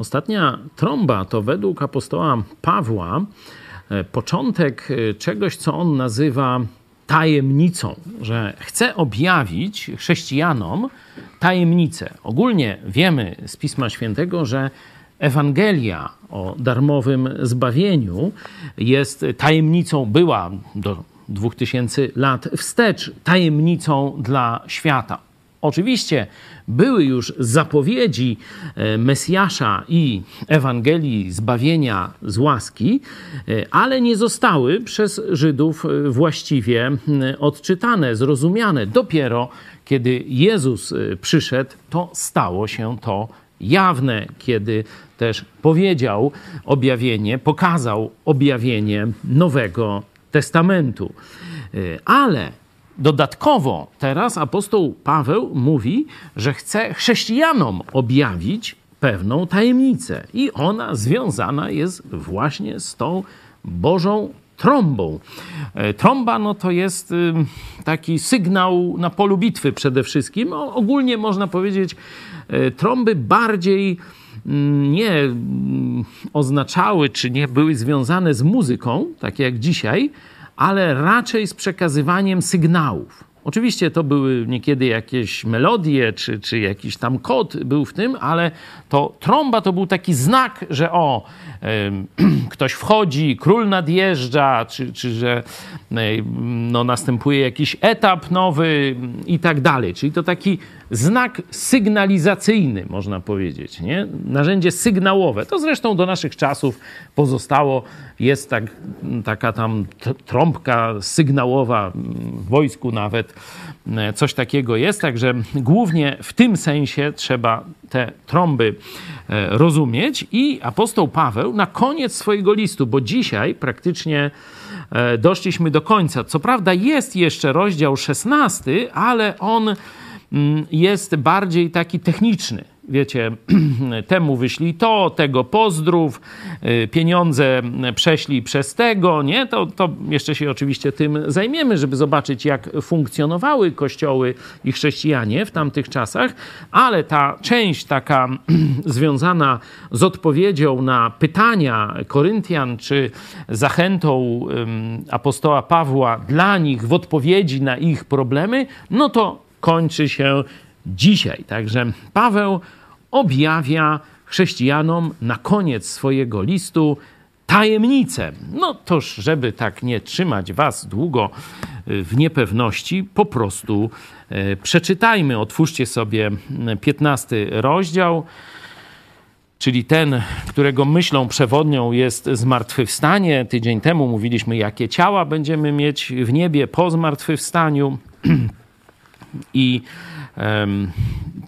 Ostatnia trąba to według apostoła Pawła e, początek e, czegoś, co on nazywa tajemnicą, że chce objawić chrześcijanom tajemnicę. Ogólnie wiemy z Pisma Świętego, że Ewangelia o darmowym zbawieniu jest tajemnicą, była do 2000 lat wstecz, tajemnicą dla świata. Oczywiście były już zapowiedzi e, Mesjasza i Ewangelii zbawienia z łaski, e, ale nie zostały przez Żydów e, właściwie odczytane, zrozumiane. Dopiero kiedy Jezus przyszedł, to stało się to jawne, kiedy też powiedział objawienie, pokazał objawienie Nowego Testamentu. Ale Dodatkowo teraz apostoł Paweł mówi, że chce chrześcijanom objawić pewną tajemnicę, i ona związana jest właśnie z tą Bożą trąbą. E, trąba no to jest taki sygnał na polu bitwy przede wszystkim. Ogólnie można powiedzieć, e, trąby bardziej mm, nie mm, oznaczały, czy nie były związane z muzyką, tak jak dzisiaj, ale raczej z przekazywaniem sygnałów. Oczywiście to były niekiedy jakieś melodie, czy, czy jakiś tam kod był w tym, ale to trąba to był taki znak, że o, ktoś wchodzi, król nadjeżdża, czy, czy że no, następuje jakiś etap nowy i tak dalej. Czyli to taki znak sygnalizacyjny, można powiedzieć, nie? narzędzie sygnałowe. To zresztą do naszych czasów pozostało, jest tak, taka tam trąbka sygnałowa w wojsku nawet, e, coś takiego jest, także głównie w tym sensie trzeba te trąby e, rozumieć. I apostoł Paweł na koniec swojego listu, bo dzisiaj praktycznie e, doszliśmy do końca. Co prawda jest jeszcze rozdział 16, ale on mm, jest bardziej taki techniczny wiecie, temu wyślij to, tego pozdrów, y, pieniądze prześlij przez tego, nie? To, to jeszcze się oczywiście tym zajmiemy, żeby zobaczyć, jak funkcjonowały kościoły i chrześcijanie w tamtych czasach, ale ta część taka związana z odpowiedzią na pytania Koryntian, czy zachętą apostoła Pawła dla nich w odpowiedzi na ich problemy, no to kończy się dzisiaj. Także Paweł objawia chrześcijanom na koniec swojego listu tajemnicę. No toż, żeby tak nie trzymać was długo y, w niepewności, po prostu y, przeczytajmy. Otwórzcie sobie 15 rozdział, czyli ten, którego myślą przewodnią jest zmartwychwstanie. Tydzień temu mówiliśmy, jakie ciała będziemy mieć w niebie po zmartwychwstaniu. I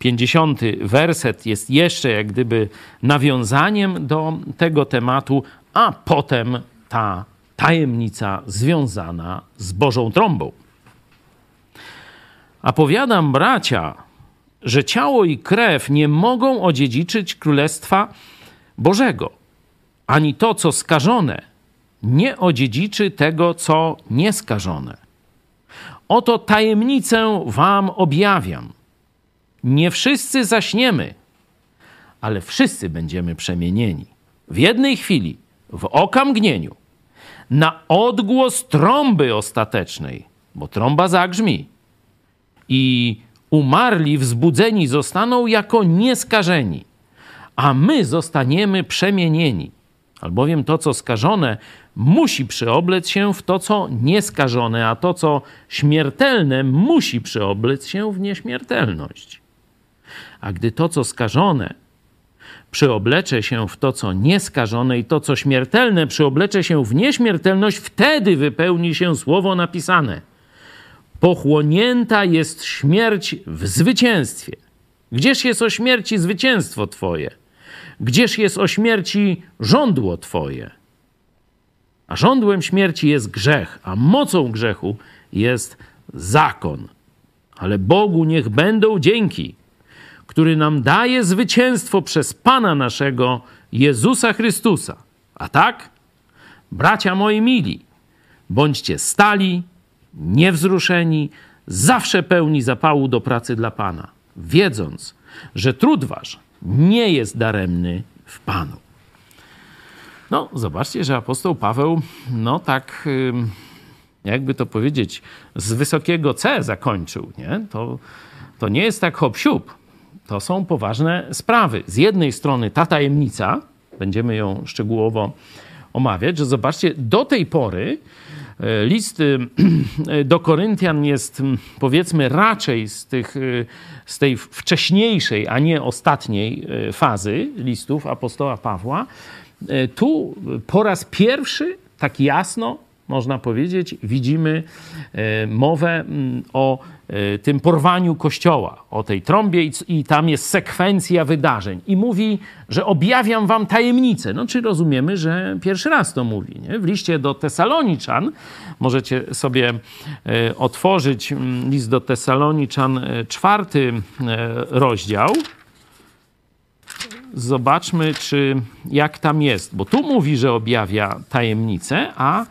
50 werset jest jeszcze jak gdyby nawiązaniem do tego tematu, a potem ta tajemnica związana z Bożą trąbą. A powiadam, bracia, że ciało i krew nie mogą odziedziczyć Królestwa Bożego, ani to, co skażone, nie odziedziczy tego, co nieskażone. Oto tajemnicę wam objawiam. Nie wszyscy zaśniemy, ale wszyscy będziemy przemienieni. W jednej chwili, w okamgnieniu, na odgłos trąby ostatecznej, bo trąba zagrzmi. I umarli, wzbudzeni zostaną jako nieskażeni, a my zostaniemy przemienieni. Albowiem to, co skażone, musi przyoblec się w to, co nieskażone, a to, co śmiertelne, musi przyoblec się w nieśmiertelność. A gdy to, co skażone, przyoblecze się w to, co nieskażone i to, co śmiertelne, przyoblecze się w nieśmiertelność, wtedy wypełni się słowo napisane. Pochłonięta jest śmierć w zwycięstwie. Gdzież jest o śmierci zwycięstwo Twoje? Gdzież jest o śmierci żądło Twoje? A żądłem śmierci jest grzech, a mocą grzechu jest zakon. Ale Bogu niech będą dzięki, który nam daje zwycięstwo przez Pana naszego Jezusa Chrystusa. A tak, bracia moi mili, bądźcie stali, niewzruszeni, zawsze pełni zapału do pracy dla Pana, wiedząc, że trud wasz nie jest daremny w Panu. No, zobaczcie, że apostoł Paweł, no tak, jakby to powiedzieć, z wysokiego C zakończył, nie? To, to nie jest tak hop -siup. To są poważne sprawy. Z jednej strony ta tajemnica, będziemy ją szczegółowo omawiać, że zobaczcie, do tej pory e, list e, do Koryntian jest powiedzmy raczej z, tych, e, z tej wcześniejszej, a nie ostatniej fazy listów apostoła Pawła. Tu po raz pierwszy tak jasno można powiedzieć, widzimy mowę o Y, tym porwaniu kościoła, o tej trąbie i, tam jest sekwencja wydarzeń. I mówi, że objawiam wam tajemnicę. No czy rozumiemy, że pierwszy raz to mówi. Nie? W liście do Tesaloniczan, możecie sobie y, otworzyć mm, list do Tesaloniczan, czwarty rozdział. Zobaczmy, czy jak tam jest, bo tu mówi, że objawia tajemnicę, a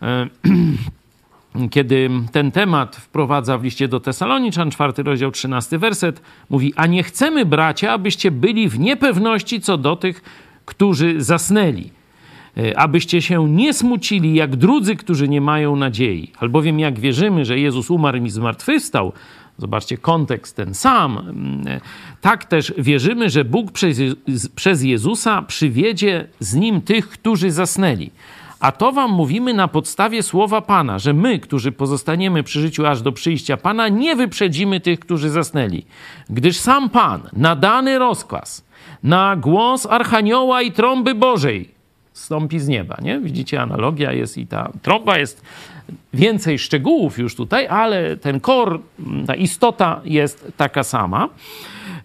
kiedy ten temat wprowadza w liście do Tesaloniczan, czwarty rozdział, trzynasty werset, mówi, a nie chcemy, bracia, abyście byli w niepewności co do tych, którzy zasnęli, e, abyście się nie smucili jak drudzy, którzy nie mają nadziei. Albowiem jak wierzymy, że Jezus umarł i zmartwychwstał, zobaczcie kontekst ten sam, mm, tak też wierzymy, że Bóg przez Jezusa przywiedzie z Nim tych, którzy zasnęli. A to wam mówimy na podstawie słowa Pana, że my, którzy pozostaniemy przy życiu aż do przyjścia Pana, nie wyprzedzimy tych, którzy zasnęli. Gdyż sam Pan, nadany rozkaz, na głos Archanioła i trąby Bożej, stąpi z nieba. Nie? Widzicie, analogia jest i ta trąba jest więcej szczegółów już tutaj, ale ten kor, ta istota jest taka sama.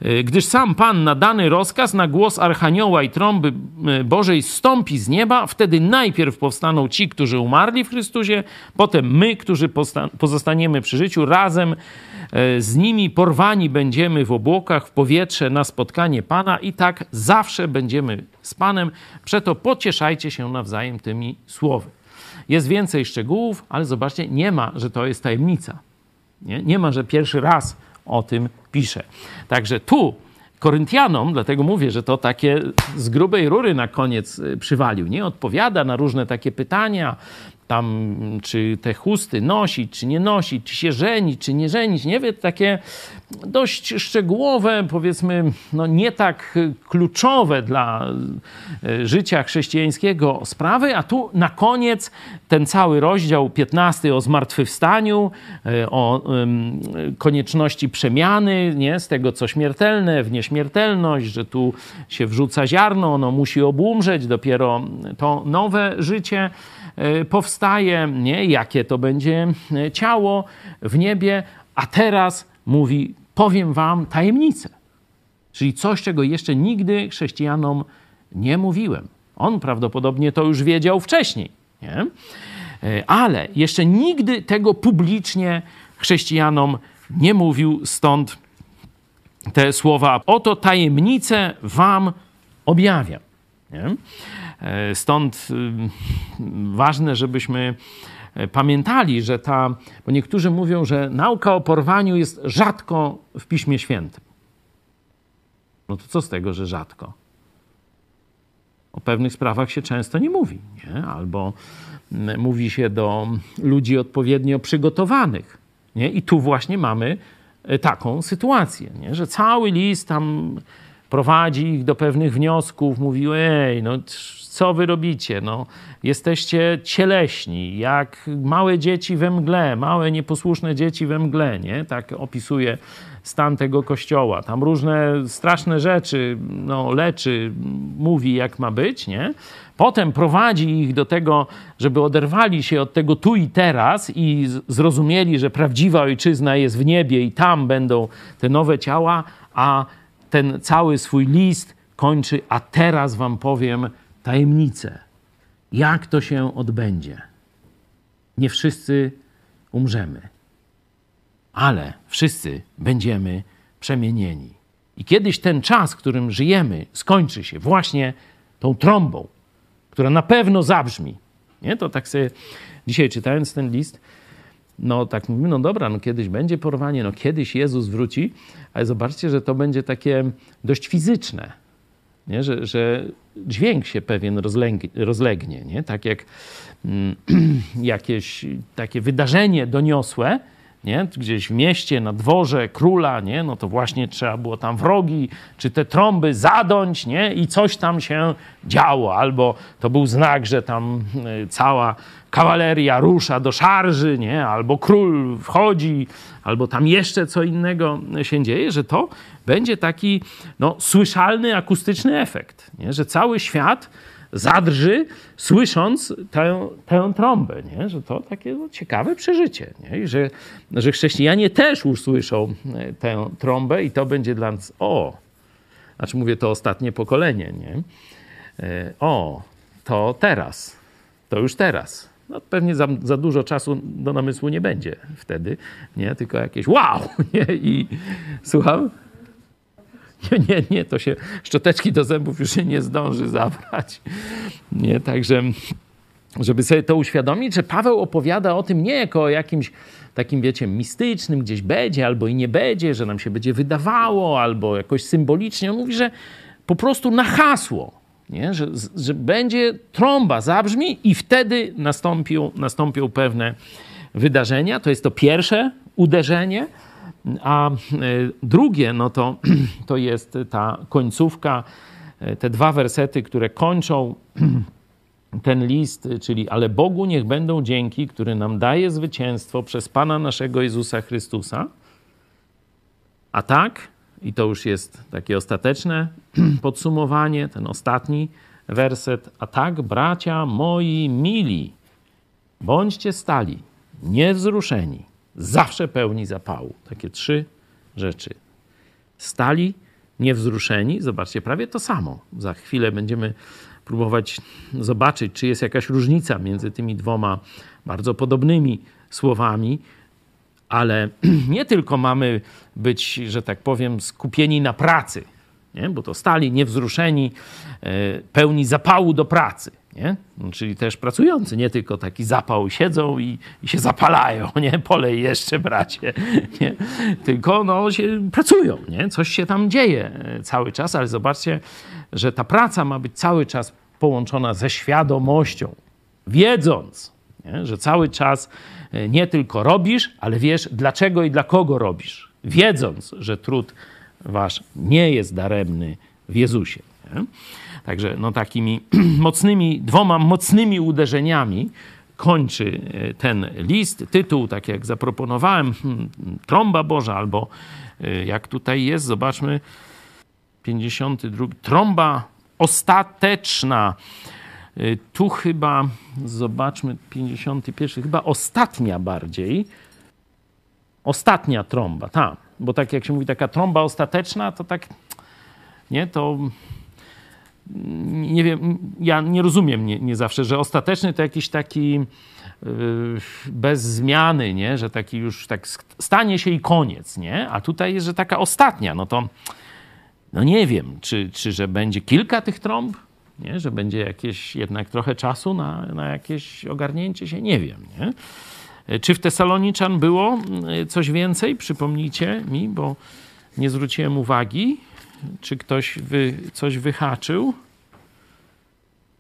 E, gdyż sam Pan na dany rozkaz na głos Archanioła i trąby e, Bożej stąpi z nieba, wtedy najpierw powstaną ci, którzy umarli w Chrystusie, potem my, którzy pozostaniemy przy życiu, razem e, z nimi porwani będziemy w obłokach, w powietrze na spotkanie Pana i tak zawsze będziemy z Panem. Przeto pocieszajcie się nawzajem tymi słowy. Jest więcej szczegółów, ale zobaczcie, nie ma, że to jest tajemnica. Nie, nie ma, że pierwszy raz o tym pisze. Także tu Koryntianom, dlatego mówię, że to takie z grubej rury na koniec y, przywalił, nie? Odpowiada na różne takie pytania, tam czy te chusty nosić, czy nie nosić, czy się żenić, czy nie żenić, nie wiem, takie dość szczegółowe, powiedzmy, no nie tak kluczowe dla e, życia chrześcijańskiego sprawy, a tu na koniec ten cały rozdział 15 o zmartwychwstaniu, e, o konieczności przemiany, nie, z tego co śmiertelne w nieśmiertelność, że tu się wrzuca ziarno, ono musi obumrzeć, dopiero to nowe życie powstaje, nie? jakie to będzie e, ciało w niebie, a teraz mówi: Powiem wam tajemnicę. Czyli coś, czego jeszcze nigdy chrześcijanom nie mówiłem. On prawdopodobnie to już wiedział wcześniej, nie? E, ale jeszcze nigdy tego publicznie chrześcijanom nie mówił, stąd te słowa: Oto tajemnicę wam objawiam. Nie? E, stąd y, ważne, żebyśmy e, pamiętali, że ta, bo niektórzy mówią, że nauka o porwaniu jest rzadko w Piśmie Świętym. No to co z tego, że rzadko? O pewnych sprawach się często nie mówi, nie? albo mówi się do ludzi odpowiednio przygotowanych. Nie? I tu właśnie mamy e, taką sytuację, nie? że cały list tam prowadzi ich do pewnych wniosków, mówi, ej, no co wy robicie? No, jesteście cieleśni, jak małe dzieci we mgle, małe nieposłuszne dzieci we mgle, nie? Tak opisuje stan tego kościoła. Tam różne straszne rzeczy no, leczy, mówi jak ma być, nie? Potem prowadzi ich do tego, żeby oderwali się od tego tu i teraz i zrozumieli, że prawdziwa ojczyzna jest w niebie i tam będą te nowe ciała, a ten cały swój list kończy, a teraz wam powiem tajemnicę, jak to się odbędzie. Nie wszyscy umrzemy, ale wszyscy będziemy przemienieni. I kiedyś ten czas, w którym żyjemy, skończy się właśnie tą trąbą, która na pewno zabrzmi. Nie? To tak sobie dzisiaj czytając ten list, no tak mówimy, no dobra, no kiedyś będzie porwanie, no kiedyś Jezus wróci, ale zobaczcie, że to będzie takie dość fizyczne. nie? Że, że dźwięk się pewien rozlegnie, nie? tak jak mm, jakieś takie wydarzenie doniosłe, nie? gdzieś w mieście, na dworze króla, nie? no to właśnie trzeba było tam wrogi, czy te trąby zadąć nie? i coś tam się działo. Albo to był znak, że tam e, cała kawaleria rusza do szarży, nie? albo król wchodzi, albo tam jeszcze co innego się dzieje, że to będzie taki no, słyszalny, akustyczny efekt, nie? że cały świat zadrży, słysząc tę, tę trąbę, nie? że to takie no, ciekawe przeżycie. Nie? I że, że chrześcijanie też usłyszą e, tę trąbę i to będzie dla nas, o, znaczy mówię to ostatnie pokolenie, nie? E, o, to teraz, to już teraz. No, pewnie za, za dużo czasu do namysłu nie będzie wtedy, nie? Tylko jakieś wow, nie? I słucham? Nie, nie, to się szczoteczki do zębów już nie zdąży zabrać. Nie, także żeby sobie to uświadomić, że Paweł opowiada o tym nie jako o jakimś takim, wiecie, mistycznym, gdzieś będzie albo i nie będzie, że nam się będzie wydawało, albo jakoś symbolicznie. On mówi, że po prostu na hasło, nie? Że, że będzie trąba, zabrzmi i wtedy nastąpią, nastąpią pewne wydarzenia. To jest to pierwsze uderzenie. A e, drugie, no to, to jest ta końcówka, e, te dwa wersety, które kończą ten list, czyli ale Bogu niech będą dzięki, który nam daje zwycięstwo przez Pana naszego Jezusa Chrystusa. A tak, i to już jest takie ostateczne podsumowanie, ten ostatni werset. A tak, bracia moi mili, bądźcie stali, niewzruszeni, zawsze pełni zapału. Takie trzy rzeczy. Stali, niewzruszeni, zobaczcie, prawie to samo. Za chwilę będziemy próbować zobaczyć, czy jest jakaś różnica między tymi dwoma bardzo podobnymi słowami, ale nie tylko mamy być, że tak powiem, skupieni na pracy, nie? bo to stali niewzruszeni, e, pełni zapału do pracy. Nie? No, czyli też pracujący, nie tylko taki zapał siedzą i, i się zapalają, nie? Polej jeszcze, bracie, nie? Tylko no, się pracują, nie? Coś się tam dzieje e, cały czas, ale zobaczcie, że ta praca ma być cały czas połączona ze świadomością, wiedząc, nie? że cały czas e, nie tylko robisz, ale wiesz dlaczego i dla kogo robisz, wiedząc, że trud wasz nie jest daremny w Jezusie. Nie? Także no, takimi mocnymi, dwoma mocnymi uderzeniami kończy e, ten list. Tytuł, tak jak zaproponowałem, hmm, Trąba Boża, albo e, jak tutaj jest, zobaczmy, 52. Trąba ostateczna. E, tu chyba, zobaczmy, 51, chyba ostatnia bardziej. Ostatnia trąba, tak. Bo tak jak się mówi, taka trąba ostateczna, to tak, nie, to nie wiem, ja nie rozumiem nie, nie zawsze, że ostateczny to jakiś taki yy, bez zmiany, nie? że taki już tak stanie się i koniec, nie? A tutaj jest, że taka ostatnia, no to no nie wiem, czy, czy że będzie kilka tych trąb, nie? że będzie jakieś jednak trochę czasu na, na jakieś ogarnięcie się, nie wiem, nie? Czy w Tesaloniczan było yy, coś więcej? Przypomnijcie mi, bo nie zwróciłem uwagi. Czy ktoś wy, coś wyhaczył?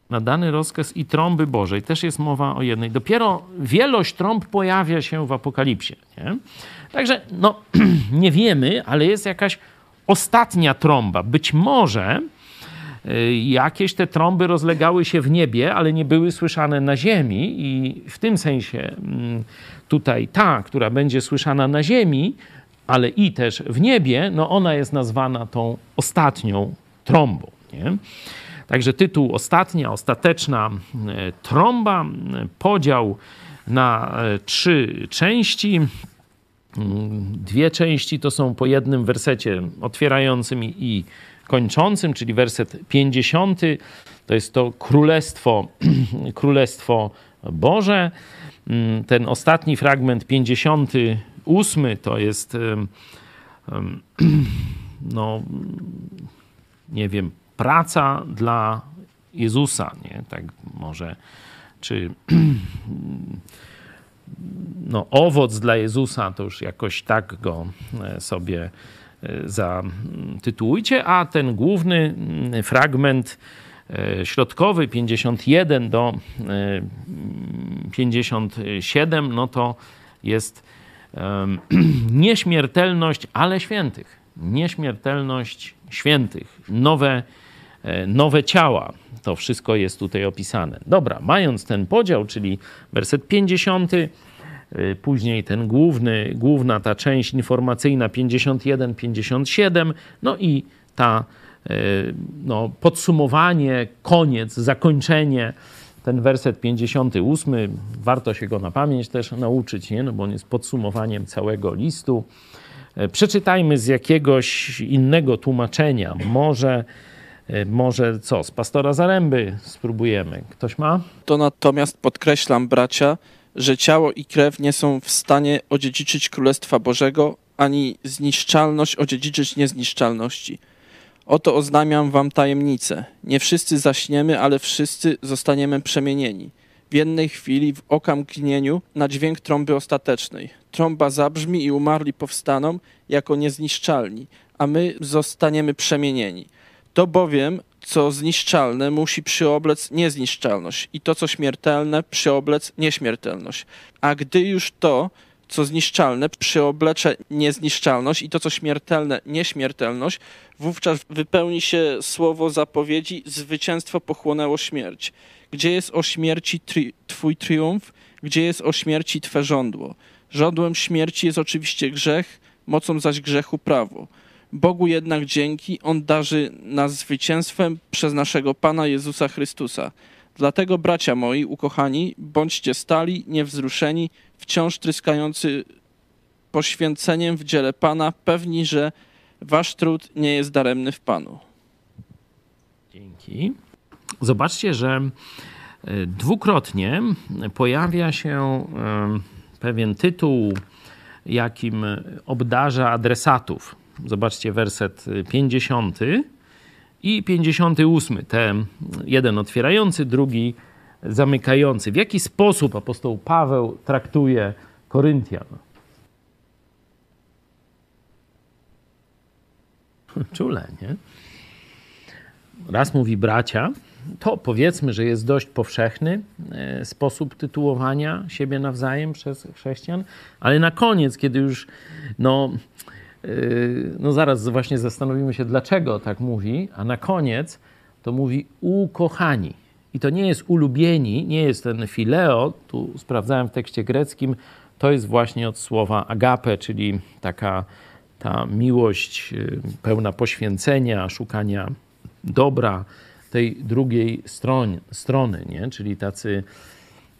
Na dany rozkaz i trąby Bożej. Też jest mowa o jednej. Dopiero wielość trąb pojawia się w Apokalipsie. Nie? Także no, nie wiemy, ale jest jakaś ostatnia trąba. Być może y, jakieś te trąby rozlegały się w niebie, ale nie były słyszane na ziemi i w tym sensie mm, tutaj ta, która będzie słyszana na ziemi, ale i też w niebie, no ona jest nazwana tą ostatnią trąbą. Nie? Także tytuł ostatnia, ostateczna e, trąba, podział na e, trzy części. Mm, dwie części to są po jednym wersecie otwierającym i kończącym, czyli werset 50. To jest to królestwo, królestwo Boże. Mm, ten ostatni fragment, 50 ósmy to jest, no, nie wiem, praca dla Jezusa, nie? Tak może, czy no, owoc dla Jezusa, to już jakoś tak go e, sobie zatytułujcie, a ten główny fragment środkowy 51 do 57, no to jest nieśmiertelność, ale świętych. Nieśmiertelność świętych. Nowe, e, nowe ciała. To wszystko jest tutaj opisane. Dobra, mając ten podział, czyli werset 50, e, później ten główny, główna ta część informacyjna 51, 57, no i ta e, no, podsumowanie, koniec, zakończenie ten werset 58, warto się go na pamięć też nauczyć, nie? No bo on jest podsumowaniem całego listu. E, przeczytajmy z jakiegoś innego tłumaczenia. Może, e, może co, z pastora Zaręby spróbujemy. Ktoś ma? To natomiast podkreślam, bracia, że ciało i krew nie są w stanie odziedziczyć Królestwa Bożego, ani zniszczalność odziedziczyć niezniszczalności. Oto oznamiam wam tajemnicę. Nie wszyscy zaśniemy, ale wszyscy zostaniemy przemienieni. W jednej chwili, w okamgnieniu, na dźwięk trąby ostatecznej. Trąba zabrzmi i umarli powstaną jako niezniszczalni, a my zostaniemy przemienieni. To bowiem, co zniszczalne, musi przyoblec niezniszczalność i to, co śmiertelne, przyoblec nieśmiertelność. A gdy już to, co zniszczalne przyoblecze niezniszczalność i to, co śmiertelne nieśmiertelność, wówczas wypełni się słowo zapowiedzi, zwycięstwo pochłonęło śmierć. Gdzie jest o śmierci tri twój triumf, gdzie jest o śmierci twe żądło? Żądłem śmierci jest oczywiście grzech, mocą zaś grzechu prawo. Bogu jednak dzięki, On darzy nas zwycięstwem przez naszego Pana Jezusa Chrystusa. Dlatego, bracia moi, ukochani, bądźcie stali, niewzruszeni, wciąż tryskający poświęceniem w dziele Pana, pewni, że wasz trud nie jest daremny w Panu. Dzięki. Zobaczcie, że e, dwukrotnie pojawia się e, pewien tytuł, jakim obdarza adresatów. Zobaczcie werset 50 i 58. Ten jeden otwierający, drugi zamykający. W jaki sposób apostoł Paweł traktuje Koryntian? Czule, nie? Raz mówi bracia, to powiedzmy, że jest dość powszechny e, sposób tytułowania siebie nawzajem przez chrześcijan, ale na koniec, kiedy już no, e, no zaraz właśnie zastanowimy się, dlaczego tak mówi, a na koniec to mówi ukochani. I to nie jest ulubieni, nie jest ten fileo, tu sprawdzałem w tekście greckim, to jest właśnie od słowa agape, czyli taka ta miłość y, pełna poświęcenia, szukania dobra tej drugiej stron, strony, nie? czyli tacy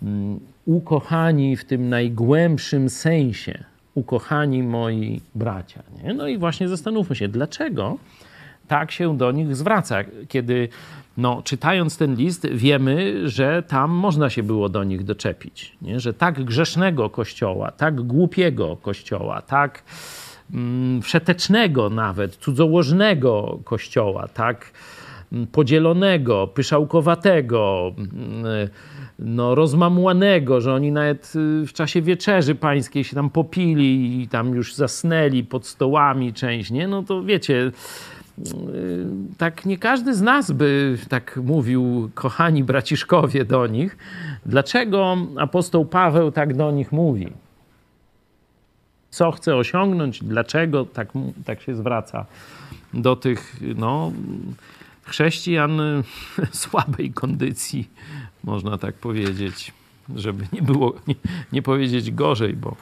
um, ukochani w tym najgłębszym sensie, ukochani moi bracia. Nie? No i właśnie zastanówmy się, dlaczego tak się do nich zwraca, kiedy no, czytając ten list, wiemy, że tam można się było do nich doczepić. Nie? Że tak grzesznego kościoła, tak głupiego kościoła, tak mm, wszetecznego nawet, cudzołożnego kościoła, tak mm, podzielonego, pyszałkowatego, mm, no, rozmamłanego, że oni nawet y, w czasie wieczerzy pańskiej się tam popili i tam już zasnęli pod stołami część, nie? No to wiecie, tak nie każdy z nas by tak mówił, kochani braciszkowie do nich. Dlaczego apostoł Paweł tak do nich mówi? Co chce osiągnąć? Dlaczego tak, tak się zwraca do tych no, chrześcijan słabej kondycji, można tak powiedzieć, żeby nie było, nie, nie powiedzieć gorzej, bo,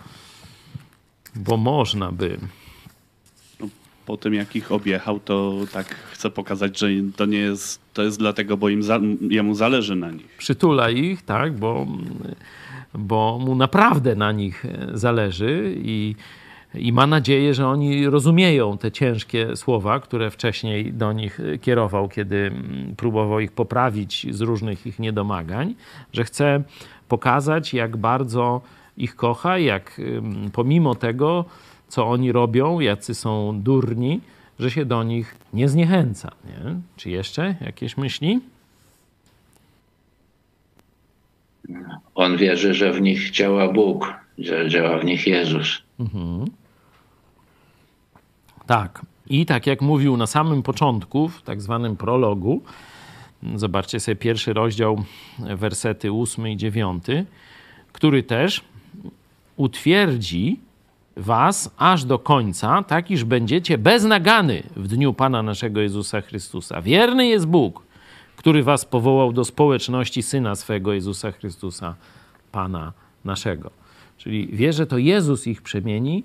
bo można by po tym, jak ich objechał, to tak chcę pokazać, że to nie jest, to jest dlatego, bo im za, jemu zależy na nich. Przytula ich, tak, bo, bo mu naprawdę na nich zależy i, i ma nadzieję, że oni rozumieją te ciężkie słowa, które wcześniej do nich kierował, kiedy próbował ich poprawić z różnych ich niedomagań, że chce pokazać, jak bardzo ich kocha, jak pomimo tego, co oni robią, jacy są durni, że się do nich nie zniechęca. Nie? Czy jeszcze jakieś myśli? On wierzy, że w nich działa Bóg, że działa w nich Jezus. Mhm. Tak. I tak jak mówił na samym początku, w tak zwanym prologu, zobaczcie sobie pierwszy rozdział, wersety 8 i 9, który też utwierdzi was aż do końca, tak iż będziecie bez nagany w dniu Pana naszego Jezusa Chrystusa. Wierny jest Bóg, który was powołał do społeczności Syna swego Jezusa Chrystusa, Pana naszego. Czyli wie, że to Jezus ich przemieni,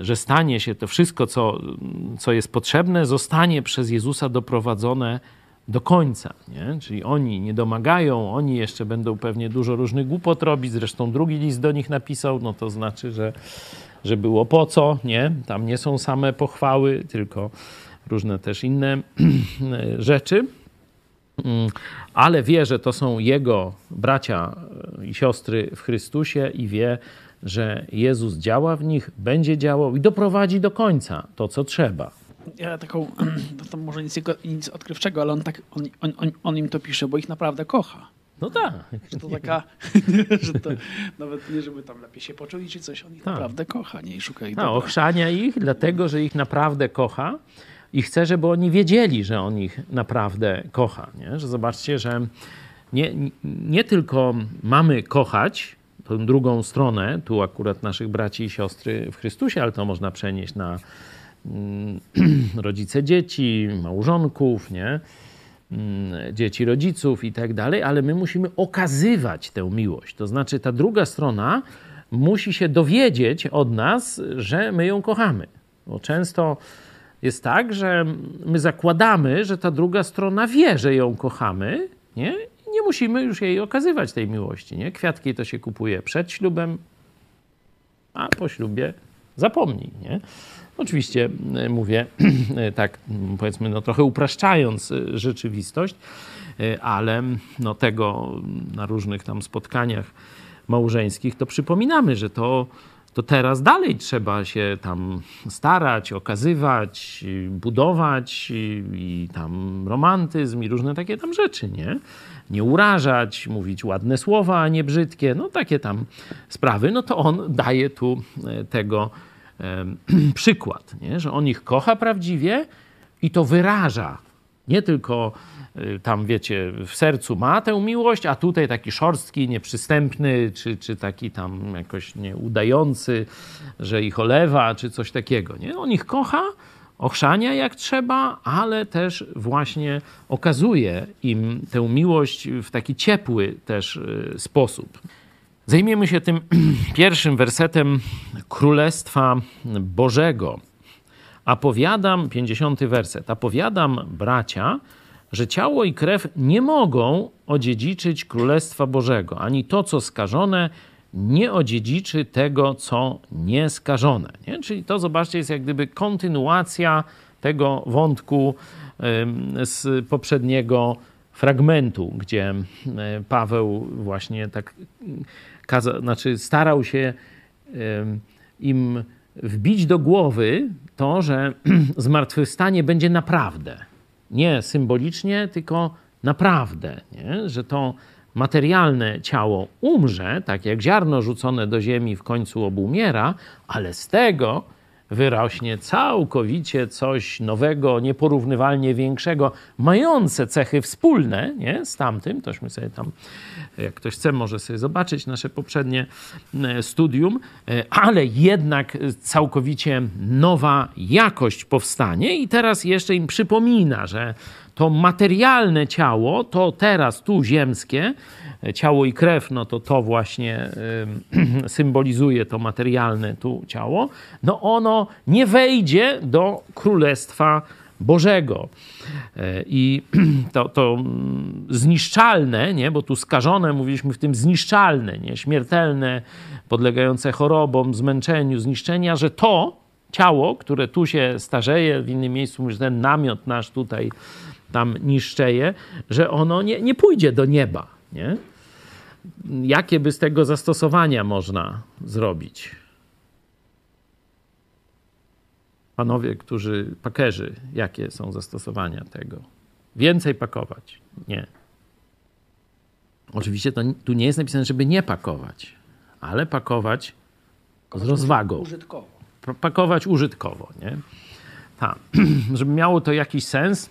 że stanie się to wszystko, co, co jest potrzebne, zostanie przez Jezusa doprowadzone do końca. Nie? Czyli oni nie domagają, oni jeszcze będą pewnie dużo różnych głupot robić. Zresztą drugi list do nich napisał, no to znaczy, że, że było po co, nie? Tam nie są same pochwały, tylko różne też inne rzeczy. Mm, ale wie, że to są jego bracia i siostry w Chrystusie i wie, że Jezus działa w nich, będzie działał i doprowadzi do końca to, co trzeba. Ja taką, to, może nic, nic odkrywczego, ale on, tak, on, on, on im to pisze, bo ich naprawdę kocha. No tak. Że to taka, że to nawet nie, żeby tam lepiej się poczuli czy coś, on ich Tak. naprawdę kocha, nie? I szuka ich No, dobra. ochrzania ich, dlatego że ich naprawdę kocha i chce, żeby oni wiedzieli, że on ich naprawdę kocha. Nie? Że zobaczcie, że nie, nie tylko mamy kochać tą drugą stronę, tu akurat naszych braci i siostry w Chrystusie, ale to można przenieść na mm, rodzice dzieci, małżonków, nie? Mm, dzieci rodziców i tak dalej, ale my musimy okazywać tę miłość. To znaczy, ta druga strona musi się dowiedzieć od nas, że my ją kochamy. Bo często jest tak, że my zakładamy, że ta druga strona wie, że ją kochamy, nie? I nie musimy już jej okazywać tej miłości. Nie? Kwiatki to się kupuje przed ślubem, a po ślubie zapomnij. Nie? Oczywiście e, mówię tak, m, powiedzmy, no trochę upraszczając e, rzeczywistość, e, ale no tego na różnych tam spotkaniach małżeńskich to przypominamy, że to, to teraz dalej trzeba się tam starać, okazywać, budować i, i tam romantyzm i różne takie tam rzeczy, nie? Nie urażać, mówić ładne słowa, a nie brzydkie, no takie tam sprawy, no to on daje tu e, tego przykład, nie? że on ich kocha prawdziwie i to wyraża. Nie tylko y, tam, wiecie, w sercu ma tę miłość, a tutaj taki szorstki, nieprzystępny, czy, czy taki tam jakoś nieudający, że ich olewa, czy coś takiego. Nie? On ich kocha, ochrzania jak trzeba, ale też właśnie okazuje im tę miłość w taki ciepły też y, sposób. Zajmiemy się tym pierwszym wersetem Królestwa Bożego. A powiadam, 50 werset, a powiadam bracia, że ciało i krew nie mogą odziedziczyć Królestwa Bożego, ani to, co skażone, nie odziedziczy tego, co nieskażone. Nie? Czyli to, zobaczcie, jest jak gdyby kontynuacja tego wątku z poprzedniego fragmentu, gdzie Paweł właśnie tak kaza, znaczy starał się im wbić do głowy to, że zmartwychwstanie będzie naprawdę. Nie symbolicznie, tylko naprawdę. Nie? Że to materialne ciało umrze, tak jak ziarno rzucone do ziemi w końcu obumiera, ale z tego wyrośnie całkowicie coś nowego, nieporównywalnie większego, mające cechy wspólne nie? z tamtym. Tośmy sobie tam, jak ktoś chce, może sobie zobaczyć nasze poprzednie e, studium, e, ale jednak całkowicie nowa jakość powstanie i teraz jeszcze im przypomina, że to materialne ciało, to teraz tu ziemskie, ciało i krew, no to to właśnie symbolizuje to materialne tu ciało, no ono nie wejdzie do Królestwa Bożego. E, I to, to mm, zniszczalne, nie? bo tu skażone, mówiliśmy w tym zniszczalne, nie? śmiertelne, podlegające chorobom, zmęczeniu, zniszczenia, że to ciało, które tu się starzeje, w innym miejscu mówisz, ten namiot nasz tutaj tam niszczeje, że ono nie, nie pójdzie do nieba. Nie? Jakie by z tego zastosowania można zrobić? Panowie, którzy, pakerzy, jakie są zastosowania tego? Więcej pakować? Nie. Oczywiście to, tu nie jest napisane, żeby nie pakować, ale pakować z rozwagą Użytkowo. pa- pakować użytkowo, nie? Ta. żeby miało to jakiś sens,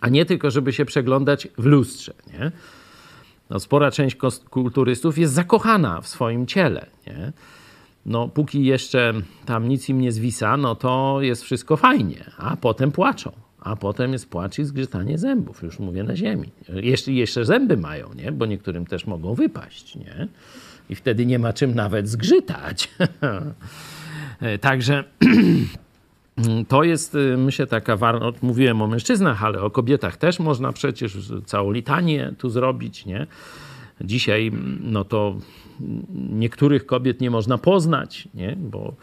a nie tylko, żeby się przeglądać w lustrze, nie? No, spora część kulturystów jest zakochana w swoim ciele, nie? No, póki jeszcze tam nic im nie zwisa, no to jest wszystko fajnie, a potem płaczą. A potem jest płacz i zgrzytanie zębów, już mówię na ziemi. Jeśli jeszcze zęby mają, nie? Bo niektórym też mogą wypaść, nie? I wtedy nie ma czym nawet zgrzytać. Także to jest, y, myślę, taka wartość. Mówiłem o mężczyznach, ale o kobietach też można przecież całą litanię tu zrobić, nie? Dzisiaj, no to niektórych kobiet nie można poznać, nie? Bo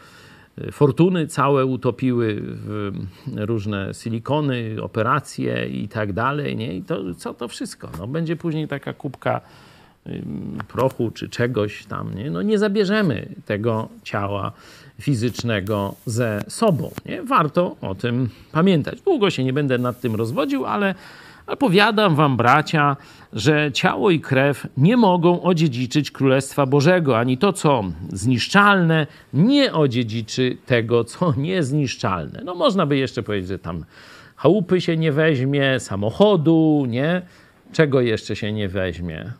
y, fortuny całe utopiły w różne silikony, operacje i tak dalej, nie? I to, co to wszystko? No, będzie później taka kubka prochu czy czegoś tam, nie? No nie zabierzemy tego ciała fizycznego ze sobą, nie? Warto o tym pamiętać. Długo się nie będę nad tym rozwodził, ale ale powiadam wam, bracia, że ciało i krew nie mogą odziedziczyć Królestwa Bożego, ani to, co zniszczalne, nie odziedziczy tego, co niezniszczalne. No można by jeszcze powiedzieć, że tam chałupy się nie weźmie, samochodu, nie? Czego jeszcze się nie weźmie?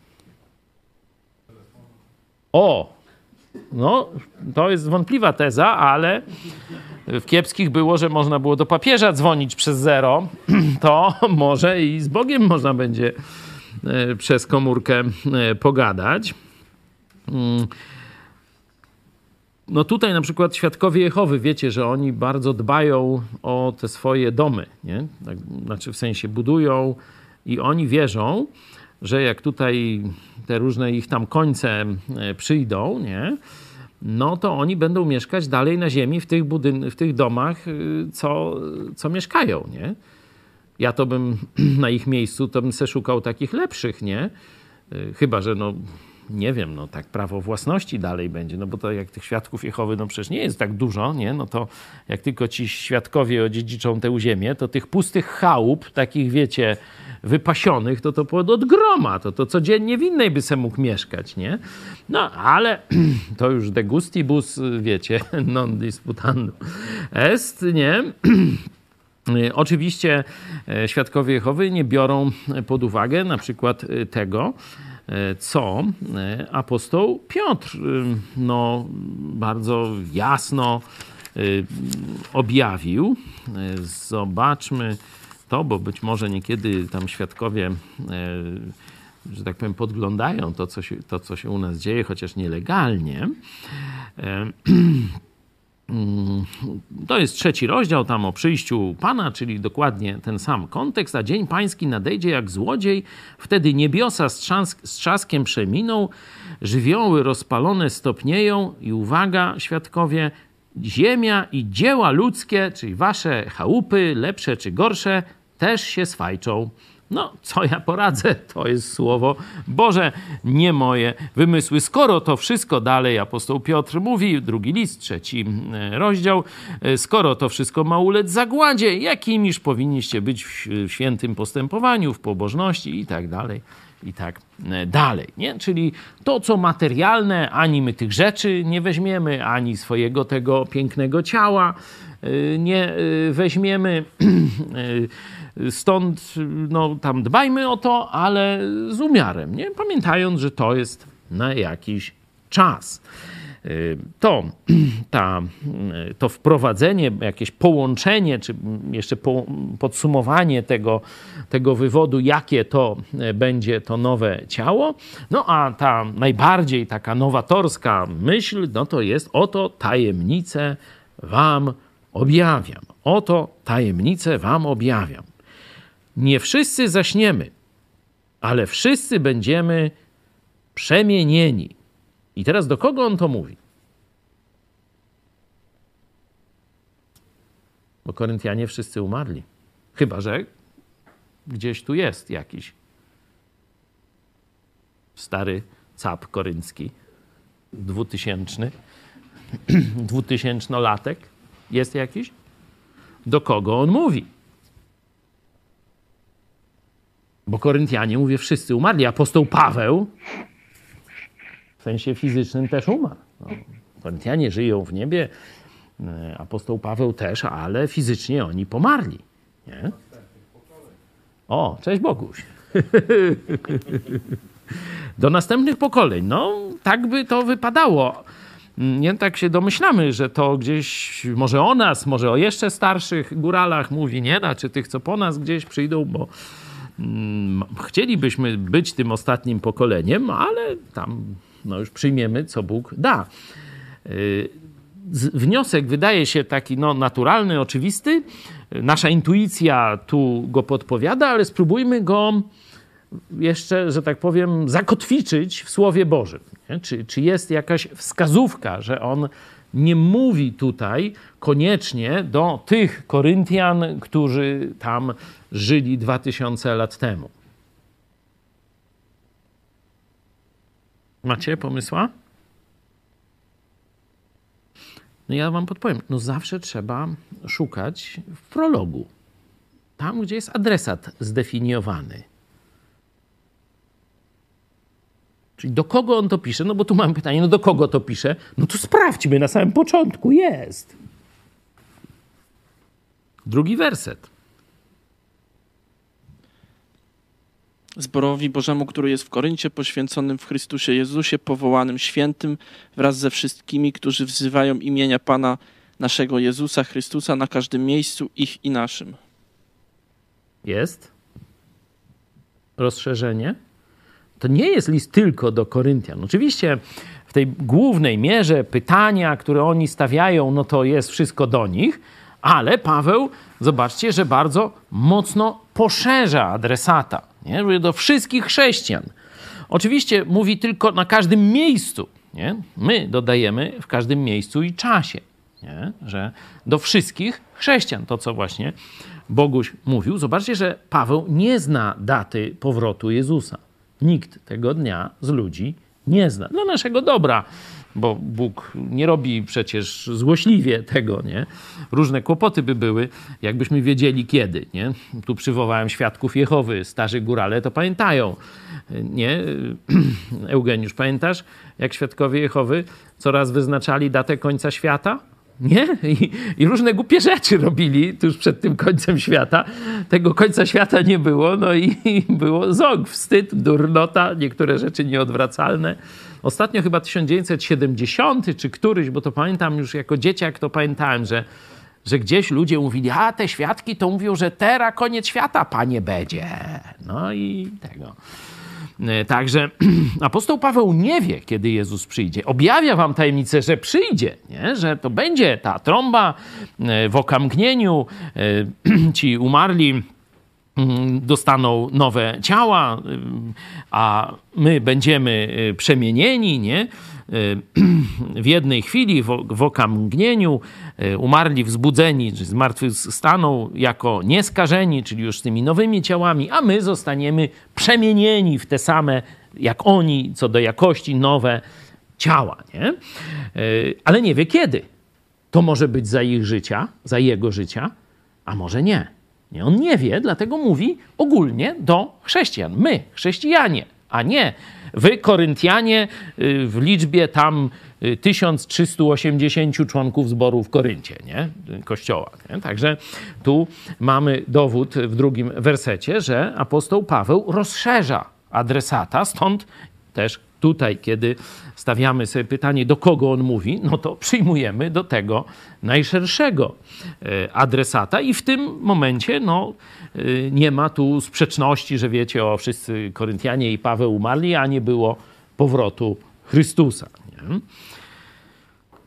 O! No, to jest wątpliwa teza, ale w kiepskich było, że można było do papieża dzwonić przez zero, to może i z Bogiem można będzie e, przez komórkę e, pogadać. Mm. No tutaj na przykład świadkowie Jehowy, wiecie, że oni bardzo dbają o te swoje domy, nie? Tak, znaczy w sensie budują i oni wierzą, że jak tutaj te różne ich tam końce e, przyjdą, nie? no to oni będą mieszkać dalej na ziemi w tych, budyn- w tych domach, y, co, co mieszkają, nie? Ja to bym na ich miejscu, to bym se szukał takich lepszych, nie? Y, Chyba, że no, nie wiem, no tak prawo własności dalej będzie, no bo to jak tych świadków Jehowy, no przecież nie jest tak dużo, nie? No to jak tylko ci świadkowie odziedziczą tę ziemię, to tych pustych chałup, takich wiecie, wypasionych, to to pod od groma, to to codziennie w innej by se mógł mieszkać, nie? No, ale to już de gustibus, wiecie, non disputandum est, nie? Oczywiście e, świadkowie Jehowy nie biorą pod uwagę na przykład e, tego, e, co apostoł Piotr no, bardzo jasno objawił. Zobaczmy to, bo być może niekiedy tam świadkowie, e, że tak powiem, podglądają to, co się, to, co się u nas dzieje, chociaż nielegalnie. E, Mm, To jest trzeci rozdział tam o przyjściu Pana, czyli dokładnie ten sam kontekst, a dzień pański nadejdzie jak złodziej, wtedy niebiosa z, trzask, z trzaskiem przeminą, żywioły rozpalone stopnieją i uwaga, świadkowie, ziemia i dzieła ludzkie, czyli wasze chałupy, lepsze czy gorsze, też się swajczą. No, co ja poradzę? To jest słowo Boże, nie moje wymysły. Skoro to wszystko dalej apostoł Piotr mówi, drugi list, trzeci e, rozdział, e, skoro to wszystko ma ulec zagładzie, jakimiż powinniście być w świętym postępowaniu, w pobożności i tak dalej, i tak e, dalej. Nie? Czyli to, co materialne, ani my tych rzeczy nie weźmiemy, ani swojego tego pięknego ciała nie weźmiemy. Stąd no, tam dbajmy o to, ale z umiarem, nie? pamiętając, że to jest na jakiś czas. Y, To, ta, to wprowadzenie, jakieś połączenie, czy jeszcze po, podsumowanie tego, tego wywodu, jakie to y, będzie to nowe ciało. No a ta najbardziej taka nowatorska myśl, no to jest oto tajemnicę wam objawiam. Oto tajemnicę wam objawiam. Nie wszyscy zaśniemy, ale wszyscy będziemy przemienieni. I teraz do kogo on to mówi? Bo Koryntianie wszyscy umarli. Chyba, że gdzieś tu jest jakiś stary cap koryncki, dwutysięczny, dwutysięcznolatek. Jest jakiś? Do kogo on mówi? Bo Koryntianie, mówię, wszyscy umarli. Apostoł Paweł w sensie fizycznym też umarł. No, Koryntianie żyją w niebie, E, apostoł Paweł też, ale fizycznie oni pomarli. Nie? O, cześć Boguś. Do następnych pokoleń. No, tak by to wypadało. Nie tak się domyślamy, że to gdzieś może o nas, może o jeszcze starszych góralach mówi, nie? Czy tych, co po nas gdzieś przyjdą, bo chcielibyśmy być tym ostatnim pokoleniem, ale tam no już przyjmiemy, co Bóg da. Y, wniosek wydaje się taki no, naturalny, oczywisty. Nasza intuicja tu go podpowiada, ale spróbujmy go jeszcze, że tak powiem, zakotwiczyć w Słowie Bożym. Czy, czy jest jakaś wskazówka, że on nie mówi tutaj koniecznie do tych Koryntian, którzy tam żyli 2000 lat temu? Macie pomysła? No ja wam podpowiem. No zawsze trzeba szukać w prologu. Tam, gdzie jest adresat zdefiniowany. Czyli do kogo on to pisze? No bo tu mam pytanie, no do kogo to pisze? No to sprawdźmy, na samym początku jest. Drugi werset. Zborowi Bożemu, który jest w Koryncie, poświęconym w Chrystusie Jezusie, powołanym świętym, wraz ze wszystkimi, którzy wzywają imienia Pana naszego Jezusa Chrystusa na każdym miejscu, ich i naszym. Jest rozszerzenie to nie jest list tylko do Koryntian. Oczywiście w tej głównej mierze pytania, które oni stawiają, no to jest wszystko do nich, ale Paweł, zobaczcie, że bardzo mocno poszerza adresata, nie? do wszystkich chrześcijan. Oczywiście mówi tylko na każdym miejscu. Nie? My dodajemy w każdym miejscu i czasie, nie? że do wszystkich chrześcijan, to co właśnie Boguś mówił. Zobaczcie, że Paweł nie zna daty powrotu Jezusa. Nikt tego dnia z ludzi nie zna. Dla naszego dobra, bo Bóg nie robi przecież złośliwie tego, nie? Różne kłopoty by były, jakbyśmy wiedzieli kiedy, nie? Tu przywołałem świadków Jehowy, starzy górale to pamiętają, nie? Eugeniusz, pamiętasz, jak świadkowie Jehowy coraz wyznaczali datę końca świata? Nie? I, I, różne głupie rzeczy robili tuż przed tym końcem świata. Tego końca świata nie było, no i, i było ząg, wstyd, durnota, niektóre rzeczy nieodwracalne. Ostatnio chyba 1970 czy któryś, bo to pamiętam już jako dzieciak, to pamiętałem, że, że gdzieś ludzie mówili, a te świadki to mówią, że teraz koniec świata, panie będzie. No i tego. E, także apostoł Paweł nie wie, kiedy Jezus przyjdzie. Objawia wam tajemnicę, że przyjdzie, nie? że to będzie ta trąba e, w okamgnieniu, e, ci umarli dostaną nowe ciała, a my będziemy przemienieni, nie? w jednej chwili, w, w okamgnieniu, umarli wzbudzeni, czy zmartwychwstaną jako nieskażeni, czyli już z tymi nowymi ciałami, a my zostaniemy przemienieni w te same, jak oni, co do jakości, nowe ciała. Nie? Ale nie wie kiedy. To może być za ich życia, za jego życia, a może nie. Nie. On nie wie, dlatego mówi ogólnie do chrześcijan. My, chrześcijanie, a nie Wy, Koryntianie, y, w liczbie tam 1380 y, członków zboru w Koryncie, nie? kościoła. Nie? Także tu mamy dowód w drugim wersecie, że apostoł Paweł rozszerza adresata, stąd też tutaj, kiedy stawiamy sobie pytanie, do kogo on mówi, no to przyjmujemy do tego najszerszego y, adresata i w tym momencie, no, Y, nie ma tu sprzeczności, że wiecie, o wszyscy Koryntianie i Paweł umarli, a nie było powrotu Chrystusa. Nie?